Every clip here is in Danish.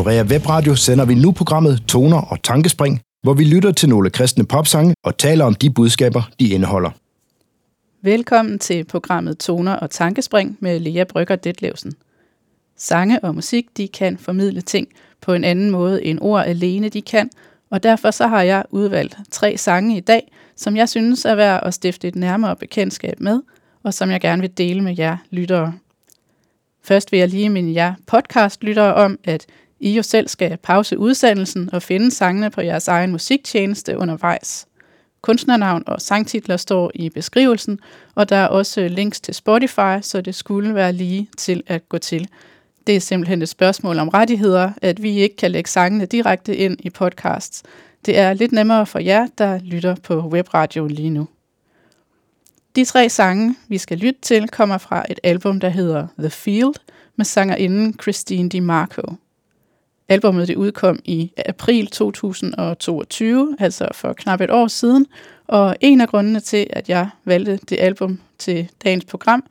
Her Norea Webradio sender vi nu programmet Toner og Tankespring, hvor vi lytter til nogle kristne popsange og taler om de budskaber, de indeholder. Velkommen til programmet Toner og Tankespring med Lea Brygger Detlevsen. Sange og musik, de kan formidle ting på en anden måde end ord alene de kan, og derfor så har jeg udvalgt tre sange i dag, som jeg synes er værd at stifte et nærmere bekendtskab med, og som jeg gerne vil dele med jer lyttere. Først vil jeg lige minde jer podcastlyttere om, at i jo selv skal pause udsendelsen og finde sangene på jeres egen musiktjeneste undervejs. Kunstnernavn og sangtitler står i beskrivelsen, og der er også links til Spotify, så det skulle være lige til at gå til. Det er simpelthen et spørgsmål om rettigheder, at vi ikke kan lægge sangene direkte ind i podcasts. Det er lidt nemmere for jer, der lytter på webradio lige nu. De tre sange, vi skal lytte til, kommer fra et album, der hedder The Field, med sangerinden Christine DiMarco. Albummet det udkom i april 2022, altså for knap et år siden, og en af grundene til, at jeg valgte det album til dagens program,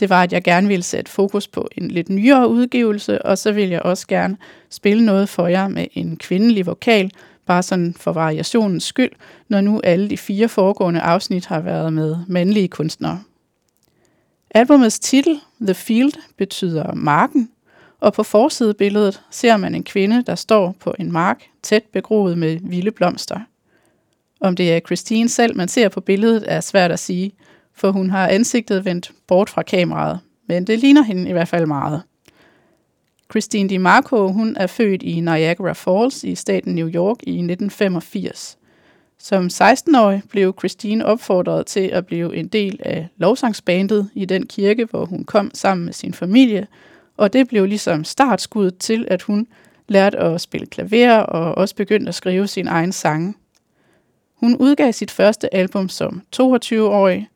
det var, at jeg gerne ville sætte fokus på en lidt nyere udgivelse, og så vil jeg også gerne spille noget for jer med en kvindelig vokal, bare sådan for variationens skyld, når nu alle de fire foregående afsnit har været med mandlige kunstnere. Albumets titel, The Field, betyder marken, og på forsidebilledet ser man en kvinde, der står på en mark, tæt begroet med vilde blomster. Om det er Christine selv, man ser på billedet, er svært at sige, for hun har ansigtet vendt bort fra kameraet, men det ligner hende i hvert fald meget. Christine DiMarco hun er født i Niagara Falls i staten New York i 1985. Som 16-årig blev Christine opfordret til at blive en del af lovsangsbandet i den kirke, hvor hun kom sammen med sin familie, og det blev ligesom startskuddet til, at hun lærte at spille klaver og også begyndte at skrive sin egen sange. Hun udgav sit første album som 22-årig.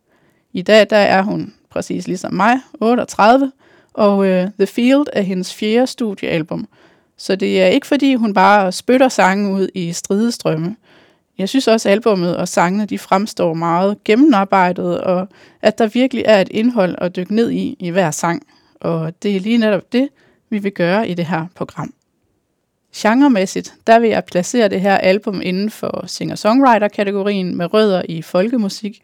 I dag der er hun præcis ligesom mig, 38, og uh, The Field er hendes fjerde studiealbum. Så det er ikke fordi, hun bare spytter sange ud i stridestrømme. Jeg synes også, at albummet og sangene de fremstår meget gennemarbejdet, og at der virkelig er et indhold at dykke ned i i hver sang. Og det er lige netop det, vi vil gøre i det her program. Genremæssigt, der vil jeg placere det her album inden for singer-songwriter-kategorien med rødder i folkemusik,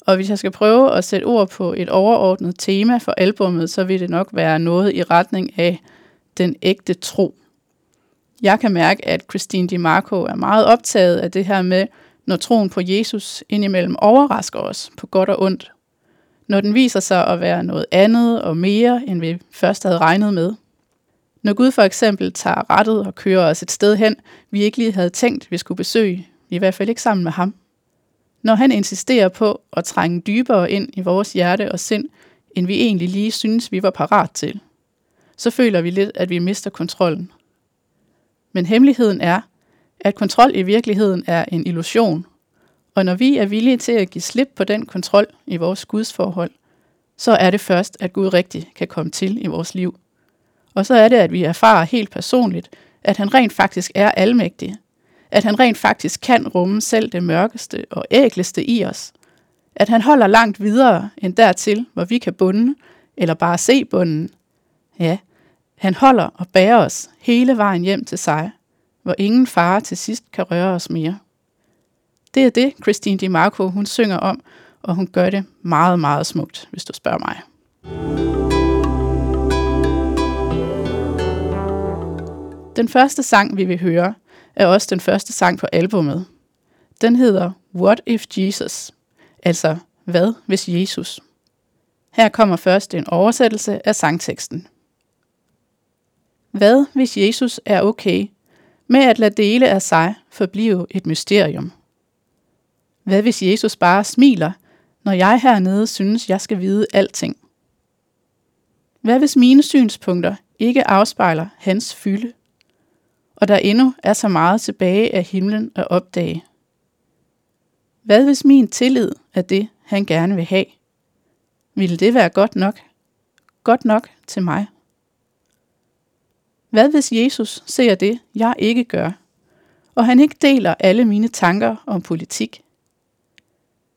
og hvis jeg skal prøve at sætte ord på et overordnet tema for albummet, så vil det nok være noget i retning af den ægte tro. Jeg kan mærke, at Christine DiMarco er meget optaget af det her med, når troen på Jesus indimellem overrasker os på godt og ondt. Når den viser sig at være noget andet og mere, end vi først havde regnet med. Når Gud for eksempel tager rettet og kører os et sted hen, vi ikke lige havde tænkt, vi skulle besøge, i hvert fald ikke sammen med ham. Når han insisterer på at trænge dybere ind i vores hjerte og sind, end vi egentlig lige synes, vi var parat til, så føler vi lidt, at vi mister kontrollen. Men hemmeligheden er, at kontrol i virkeligheden er en illusion, og når vi er villige til at give slip på den kontrol i vores gudsforhold, så er det først, at Gud rigtig kan komme til i vores liv. Og så er det, at vi erfarer helt personligt, at han rent faktisk er almægtig, at han rent faktisk kan rumme selv det mørkeste og ægleste i os. At han holder langt videre end dertil, hvor vi kan bunde, eller bare se bunden. Ja, han holder og bærer os hele vejen hjem til sig, hvor ingen fare til sidst kan røre os mere. Det er det, Christine DiMarco hun synger om, og hun gør det meget, meget smukt, hvis du spørger mig. Den første sang, vi vil høre, er også den første sang på albummet. Den hedder What If Jesus? Altså, hvad hvis Jesus? Her kommer først en oversættelse af sangteksten. Hvad hvis Jesus er okay med at lade dele af sig forblive et mysterium? Hvad hvis Jesus bare smiler, når jeg hernede synes, jeg skal vide alting? Hvad hvis mine synspunkter ikke afspejler hans fylde? og der endnu er så meget tilbage af himlen at opdage. Hvad hvis min tillid er det, han gerne vil have? Ville det være godt nok? Godt nok til mig? Hvad hvis Jesus ser det, jeg ikke gør, og han ikke deler alle mine tanker om politik?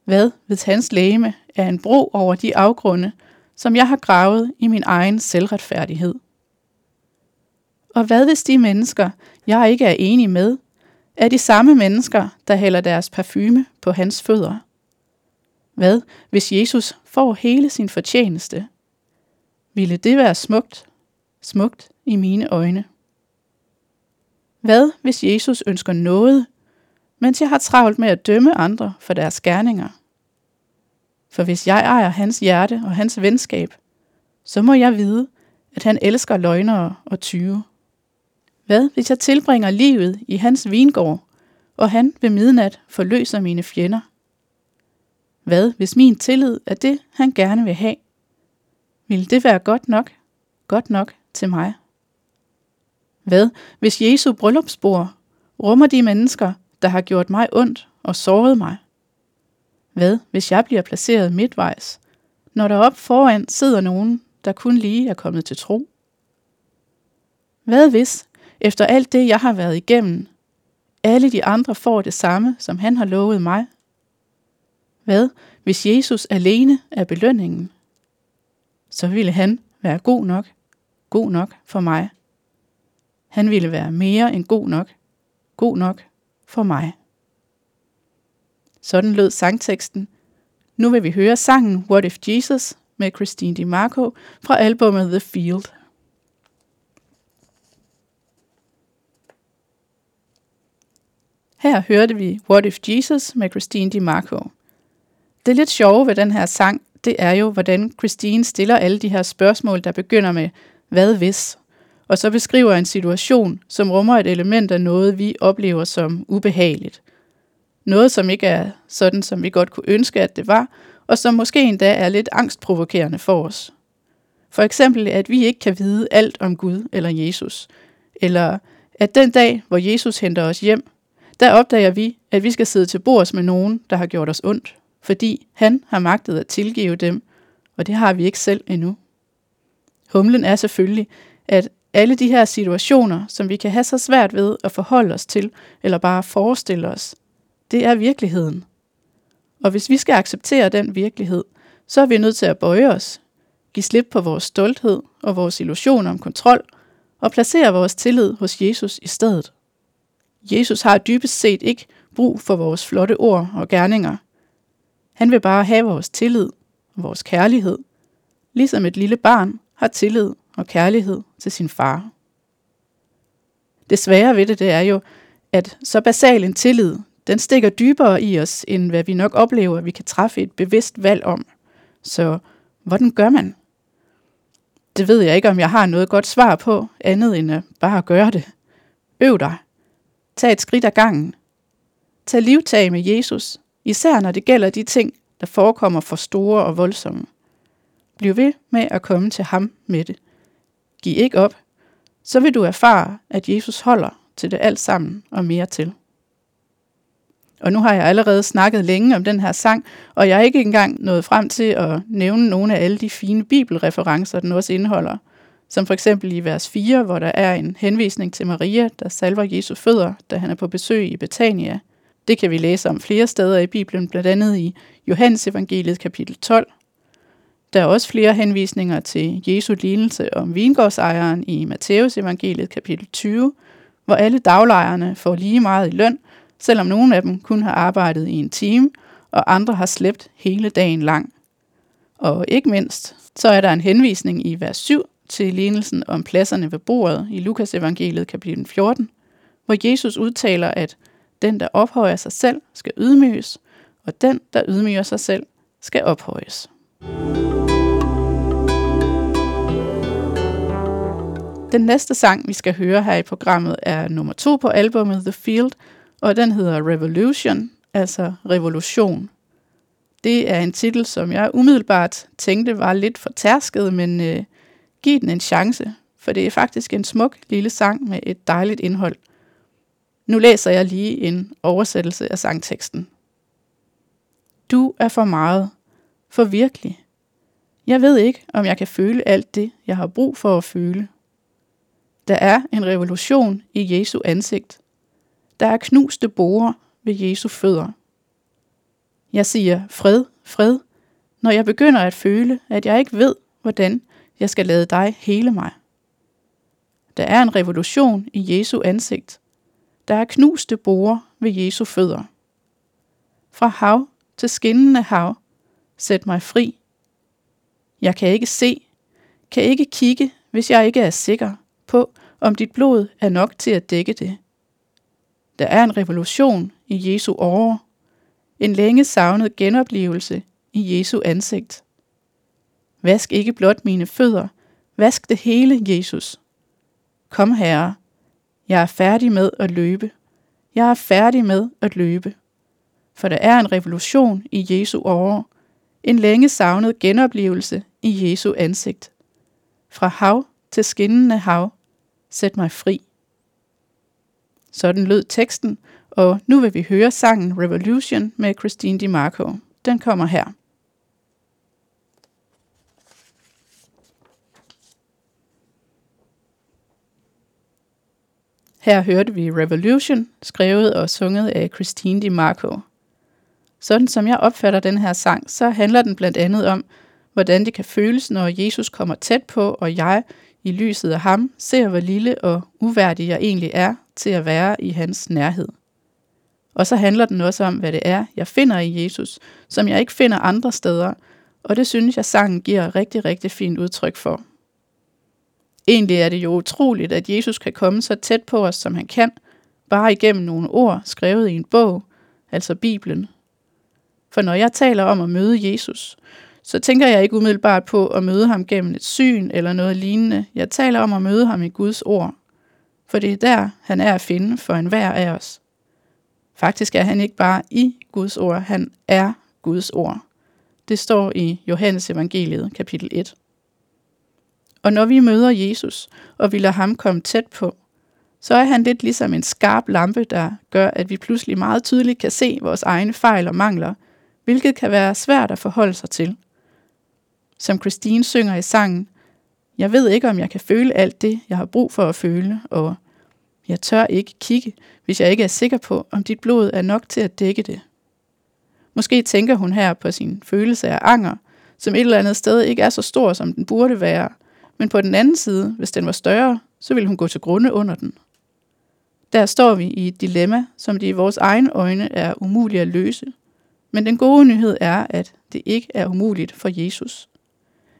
Hvad ved hans lægeme er en bro over de afgrunde, som jeg har gravet i min egen selvretfærdighed? Og hvad hvis de mennesker, jeg ikke er enig med, er de samme mennesker, der hælder deres parfume på hans fødder? Hvad, hvis Jesus får hele sin fortjeneste? Ville det være smukt? Smukt i mine øjne. Hvad, hvis Jesus ønsker noget, mens jeg har travlt med at dømme andre for deres gerninger? For hvis jeg ejer hans hjerte og hans venskab, så må jeg vide, at han elsker løgnere og tyve. Hvad hvis jeg tilbringer livet i hans vingård, og han ved midnat forløser mine fjender? Hvad hvis min tillid er det, han gerne vil have? Vil det være godt nok? Godt nok til mig? Hvad hvis Jesu bryllupsbord rummer de mennesker, der har gjort mig ondt og såret mig? Hvad hvis jeg bliver placeret midtvejs, når der op foran sidder nogen, der kun lige er kommet til tro? Hvad hvis, efter alt det, jeg har været igennem, alle de andre får det samme, som han har lovet mig? Hvad, hvis Jesus alene er belønningen? Så ville han være god nok, god nok for mig. Han ville være mere end god nok, god nok for mig. Sådan lød sangteksten. Nu vil vi høre sangen What If Jesus med Christine DiMarco fra albumet The Field. Her hørte vi What If Jesus med Christine DiMarco. Det lidt sjove ved den her sang, det er jo, hvordan Christine stiller alle de her spørgsmål, der begynder med, hvad hvis? Og så beskriver en situation, som rummer et element af noget, vi oplever som ubehageligt. Noget, som ikke er sådan, som vi godt kunne ønske, at det var, og som måske endda er lidt angstprovokerende for os. For eksempel, at vi ikke kan vide alt om Gud eller Jesus. Eller at den dag, hvor Jesus henter os hjem, der opdager vi, at vi skal sidde til bords med nogen, der har gjort os ondt fordi han har magtet at tilgive dem, og det har vi ikke selv endnu. Humlen er selvfølgelig, at alle de her situationer, som vi kan have så svært ved at forholde os til, eller bare forestille os, det er virkeligheden. Og hvis vi skal acceptere den virkelighed, så er vi nødt til at bøje os, give slip på vores stolthed og vores illusion om kontrol, og placere vores tillid hos Jesus i stedet. Jesus har dybest set ikke brug for vores flotte ord og gerninger. Han vil bare have vores tillid og vores kærlighed, ligesom et lille barn har tillid og kærlighed til sin far. Det svære ved det, det er jo, at så basal en tillid, den stikker dybere i os, end hvad vi nok oplever, at vi kan træffe et bevidst valg om. Så hvordan gør man? Det ved jeg ikke, om jeg har noget godt svar på, andet end at bare gøre det. Øv dig. Tag et skridt ad gangen. Tag livtag med Jesus, Især når det gælder de ting, der forekommer for store og voldsomme. Bliv ved med at komme til ham med det. Giv ikke op. Så vil du erfare, at Jesus holder til det alt sammen og mere til. Og nu har jeg allerede snakket længe om den her sang, og jeg er ikke engang nået frem til at nævne nogle af alle de fine bibelreferencer, den også indeholder. Som for eksempel i vers 4, hvor der er en henvisning til Maria, der salver Jesu fødder, da han er på besøg i Betania – det kan vi læse om flere steder i Bibelen, blandt andet i Johannes evangeliet kapitel 12. Der er også flere henvisninger til Jesu lignelse om vingårdsejeren i Matteus evangeliet kapitel 20, hvor alle daglejerne får lige meget i løn, selvom nogle af dem kun har arbejdet i en time, og andre har slæbt hele dagen lang. Og ikke mindst, så er der en henvisning i vers 7 til lignelsen om pladserne ved bordet i Lukas evangeliet kapitel 14, hvor Jesus udtaler, at den, der ophøjer sig selv, skal ydmyges, og den, der ydmyger sig selv, skal ophøjes. Den næste sang, vi skal høre her i programmet, er nummer to på albumet The Field, og den hedder Revolution, altså revolution. Det er en titel, som jeg umiddelbart tænkte var lidt for tærsket, men øh, giv den en chance, for det er faktisk en smuk lille sang med et dejligt indhold – nu læser jeg lige en oversættelse af sangteksten. Du er for meget. For virkelig. Jeg ved ikke, om jeg kan føle alt det, jeg har brug for at føle. Der er en revolution i Jesu ansigt. Der er knuste borer ved Jesu fødder. Jeg siger fred, fred, når jeg begynder at føle, at jeg ikke ved, hvordan jeg skal lade dig hele mig. Der er en revolution i Jesu ansigt. Der er knuste borer ved Jesu fødder. Fra hav til skinnende hav, sæt mig fri. Jeg kan ikke se, kan ikke kigge, hvis jeg ikke er sikker på, om dit blod er nok til at dække det. Der er en revolution i Jesu åre, en længe savnet genoplevelse i Jesu ansigt. Vask ikke blot mine fødder, vask det hele, Jesus. Kom, Herre, jeg er færdig med at løbe. Jeg er færdig med at løbe. For der er en revolution i Jesu åre, en længe savnet genoplevelse i Jesu ansigt. Fra hav til skinnende hav, sæt mig fri. Sådan lød teksten, og nu vil vi høre sangen Revolution med Christine DiMarco. Den kommer her. Her hørte vi Revolution, skrevet og sunget af Christine DiMarco. Sådan som jeg opfatter den her sang, så handler den blandt andet om, hvordan det kan føles, når Jesus kommer tæt på, og jeg, i lyset af ham, ser, hvor lille og uværdig jeg egentlig er til at være i hans nærhed. Og så handler den også om, hvad det er, jeg finder i Jesus, som jeg ikke finder andre steder, og det synes jeg, sangen giver rigtig, rigtig fint udtryk for. Egentlig er det jo utroligt, at Jesus kan komme så tæt på os, som han kan, bare igennem nogle ord skrevet i en bog, altså Bibelen. For når jeg taler om at møde Jesus, så tænker jeg ikke umiddelbart på at møde ham gennem et syn eller noget lignende. Jeg taler om at møde ham i Guds ord. For det er der, han er at finde for enhver af os. Faktisk er han ikke bare i Guds ord, han er Guds ord. Det står i Johannes evangeliet, kapitel 1. Og når vi møder Jesus, og vi lader ham komme tæt på, så er han lidt ligesom en skarp lampe, der gør, at vi pludselig meget tydeligt kan se vores egne fejl og mangler, hvilket kan være svært at forholde sig til. Som Christine synger i sangen, jeg ved ikke, om jeg kan føle alt det, jeg har brug for at føle, og jeg tør ikke kigge, hvis jeg ikke er sikker på, om dit blod er nok til at dække det. Måske tænker hun her på sin følelse af anger, som et eller andet sted ikke er så stor, som den burde være, men på den anden side, hvis den var større, så ville hun gå til grunde under den. Der står vi i et dilemma, som det i vores egne øjne er umuligt at løse. Men den gode nyhed er, at det ikke er umuligt for Jesus.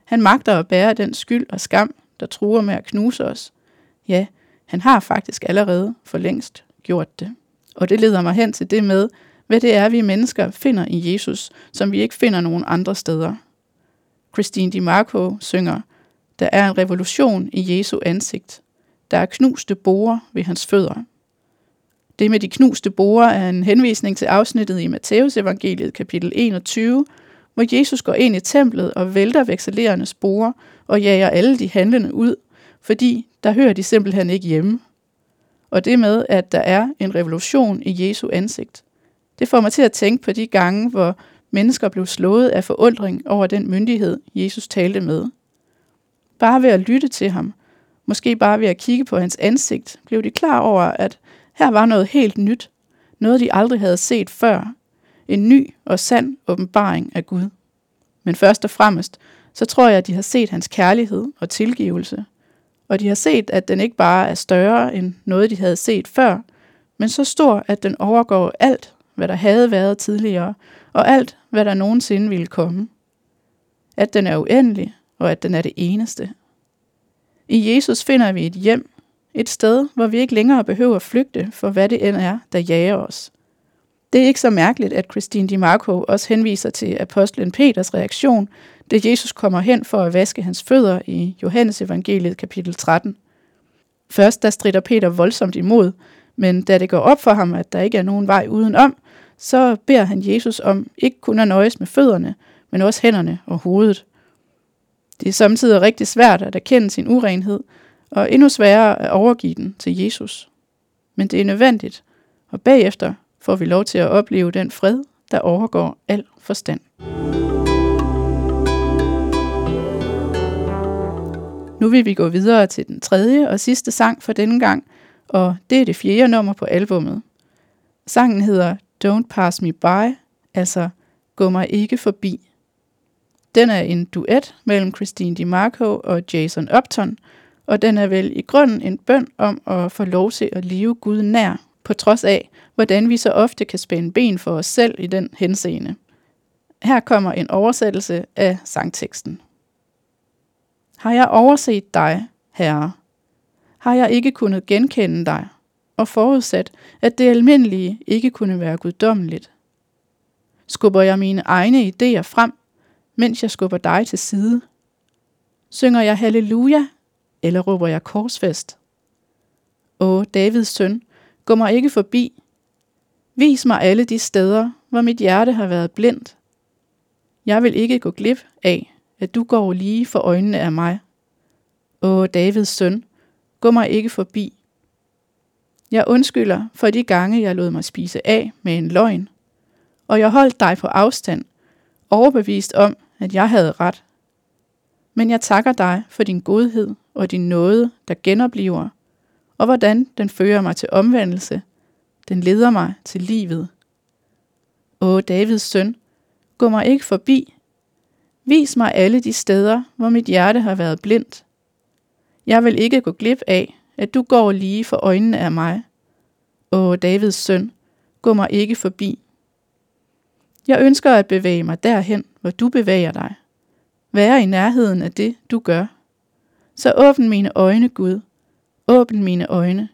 Han magter at bære den skyld og skam, der truer med at knuse os. Ja, han har faktisk allerede for længst gjort det. Og det leder mig hen til det med, hvad det er, vi mennesker finder i Jesus, som vi ikke finder nogen andre steder. Christine DiMarco synger, der er en revolution i Jesu ansigt. Der er knuste borer ved hans fødder. Det med de knuste borer er en henvisning til afsnittet i Matteus evangeliet kapitel 21, hvor Jesus går ind i templet og vælter vekselerende sporer og jager alle de handlende ud, fordi der hører de simpelthen ikke hjemme. Og det med, at der er en revolution i Jesu ansigt, det får mig til at tænke på de gange, hvor mennesker blev slået af forundring over den myndighed, Jesus talte med. Bare ved at lytte til ham, måske bare ved at kigge på hans ansigt, blev de klar over, at her var noget helt nyt, noget de aldrig havde set før, en ny og sand åbenbaring af Gud. Men først og fremmest, så tror jeg, at de har set hans kærlighed og tilgivelse. Og de har set, at den ikke bare er større end noget, de havde set før, men så stor, at den overgår alt, hvad der havde været tidligere, og alt, hvad der nogensinde ville komme. At den er uendelig, og at den er det eneste. I Jesus finder vi et hjem, et sted, hvor vi ikke længere behøver at flygte for hvad det end er, der jager os. Det er ikke så mærkeligt, at Christine DiMarco også henviser til apostlen Peters reaktion, da Jesus kommer hen for at vaske hans fødder i Johannes evangeliet kapitel 13. Først der strider Peter voldsomt imod, men da det går op for ham, at der ikke er nogen vej udenom, så beder han Jesus om ikke kun at nøjes med fødderne, men også hænderne og hovedet. Det er samtidig rigtig svært at erkende sin urenhed, og endnu sværere at overgive den til Jesus. Men det er nødvendigt, og bagefter får vi lov til at opleve den fred, der overgår al forstand. Nu vil vi gå videre til den tredje og sidste sang for denne gang, og det er det fjerde nummer på albummet. Sangen hedder Don't Pass Me By, altså Gå mig ikke forbi. Den er en duet mellem Christine DiMarco og Jason Upton, og den er vel i grunden en bøn om at få lov til at leve Gud nær, på trods af, hvordan vi så ofte kan spænde ben for os selv i den henseende. Her kommer en oversættelse af sangteksten. Har jeg overset dig, Herre? Har jeg ikke kunnet genkende dig, og forudsat, at det almindelige ikke kunne være guddommeligt? Skubber jeg mine egne idéer frem, mens jeg skubber dig til side? Synger jeg halleluja, eller råber jeg korsfest? Åh, Davids søn, gå mig ikke forbi. Vis mig alle de steder, hvor mit hjerte har været blindt. Jeg vil ikke gå glip af, at du går lige for øjnene af mig. Åh, Davids søn, gå mig ikke forbi. Jeg undskylder for de gange, jeg lod mig spise af med en løgn, og jeg holdt dig på afstand, overbevist om, at jeg havde ret. Men jeg takker dig for din godhed og din nåde, der genopliver, og hvordan den fører mig til omvendelse. Den leder mig til livet. Åh, Davids søn, gå mig ikke forbi. Vis mig alle de steder, hvor mit hjerte har været blindt. Jeg vil ikke gå glip af, at du går lige for øjnene af mig. Åh, Davids søn, gå mig ikke forbi. Jeg ønsker at bevæge mig derhen, hvor du bevæger dig. Være i nærheden af det, du gør. Så åbn mine øjne, Gud. Åbn mine øjne.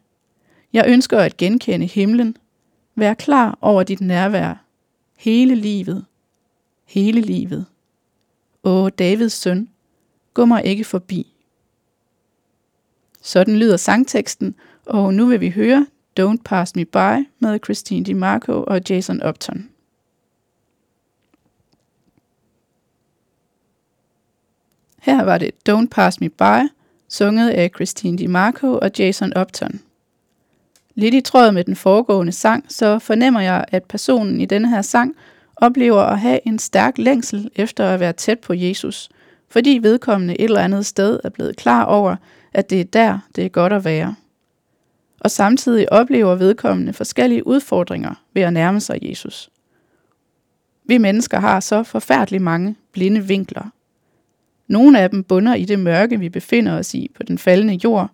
Jeg ønsker at genkende himlen. Vær klar over dit nærvær. Hele livet. Hele livet. Åh, Davids søn, gå mig ikke forbi. Sådan lyder sangteksten, og nu vil vi høre Don't Pass Me By med Christine DiMarco og Jason Upton. Her var det Don't Pass Me By, sunget af Christine DiMarco og Jason Upton. Lidt i tråd med den foregående sang, så fornemmer jeg, at personen i denne her sang oplever at have en stærk længsel efter at være tæt på Jesus, fordi vedkommende et eller andet sted er blevet klar over, at det er der, det er godt at være. Og samtidig oplever vedkommende forskellige udfordringer ved at nærme sig Jesus. Vi mennesker har så forfærdeligt mange blinde vinkler – nogle af dem bunder i det mørke, vi befinder os i på den faldende jord.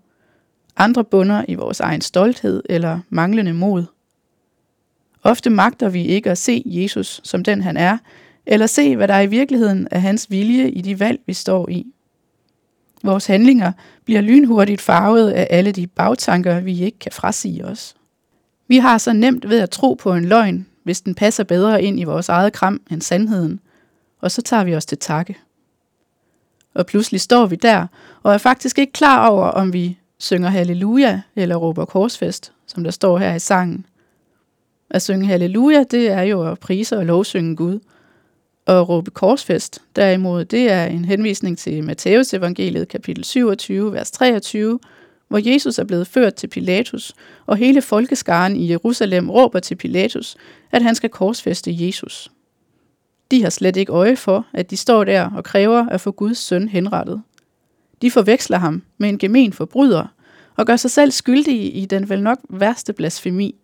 Andre bunder i vores egen stolthed eller manglende mod. Ofte magter vi ikke at se Jesus som den han er, eller se, hvad der i virkeligheden er hans vilje i de valg, vi står i. Vores handlinger bliver lynhurtigt farvet af alle de bagtanker, vi ikke kan frasige os. Vi har så nemt ved at tro på en løgn, hvis den passer bedre ind i vores eget kram end sandheden, og så tager vi os til takke og pludselig står vi der, og er faktisk ikke klar over, om vi synger halleluja eller råber korsfest, som der står her i sangen. At synge halleluja, det er jo at prise og lovsynge Gud. Og råbe korsfest, derimod, det er en henvisning til Matteus evangeliet kapitel 27, vers 23, hvor Jesus er blevet ført til Pilatus, og hele folkeskaren i Jerusalem råber til Pilatus, at han skal korsfeste Jesus. De har slet ikke øje for, at de står der og kræver at få Guds søn henrettet. De forveksler ham med en gemen forbryder og gør sig selv skyldige i den vel nok værste blasfemi.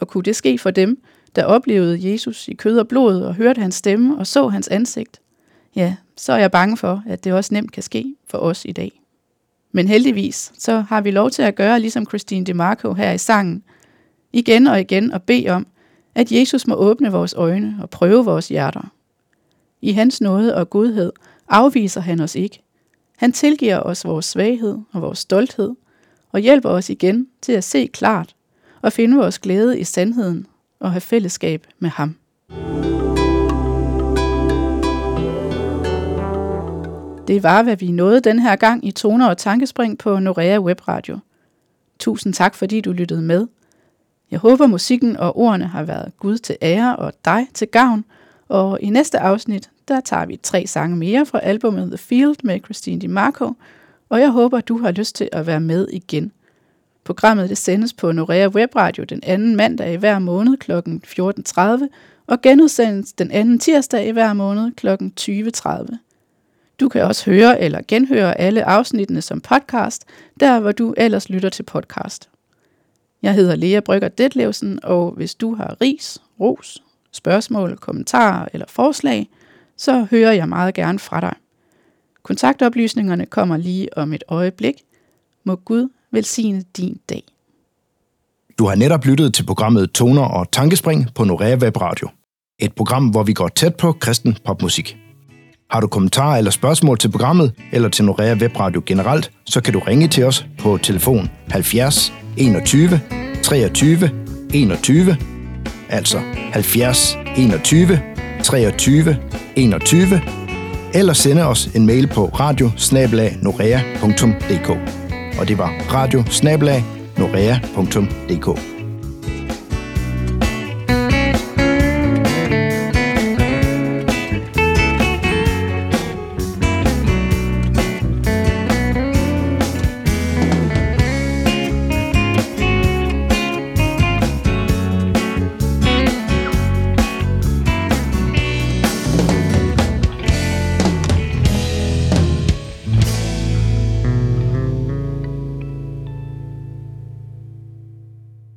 Og kunne det ske for dem, der oplevede Jesus i kød og blod og hørte hans stemme og så hans ansigt? Ja, så er jeg bange for, at det også nemt kan ske for os i dag. Men heldigvis, så har vi lov til at gøre ligesom Christine DeMarco her i sangen, igen og igen og bede om, at Jesus må åbne vores øjne og prøve vores hjerter. I hans nåde og godhed afviser han os ikke. Han tilgiver os vores svaghed og vores stolthed og hjælper os igen til at se klart og finde vores glæde i sandheden og have fællesskab med ham. Det var, hvad vi nåede den her gang i Toner og Tankespring på Norea Webradio. Tusind tak, fordi du lyttede med – jeg håber, musikken og ordene har været Gud til ære og dig til gavn. Og i næste afsnit, der tager vi tre sange mere fra albumet The Field med Christine DiMarco, og jeg håber, du har lyst til at være med igen. Programmet det sendes på Norea Webradio den anden mandag i hver måned kl. 14.30 og genudsendes den anden tirsdag i hver måned kl. 20.30. Du kan også høre eller genhøre alle afsnittene som podcast, der hvor du ellers lytter til podcast. Jeg hedder Lea Brygger Detlevsen, og hvis du har ris, ros, spørgsmål, kommentarer eller forslag, så hører jeg meget gerne fra dig. Kontaktoplysningerne kommer lige om et øjeblik. Må Gud velsigne din dag. Du har netop lyttet til programmet Toner og Tankespring på Norea Web Radio. Et program, hvor vi går tæt på kristen popmusik. Har du kommentarer eller spørgsmål til programmet, eller til Norea Web Radio generelt, så kan du ringe til os på telefon 70 21 23 21, altså 70 21 23 21, eller sende os en mail på radio Og det var radio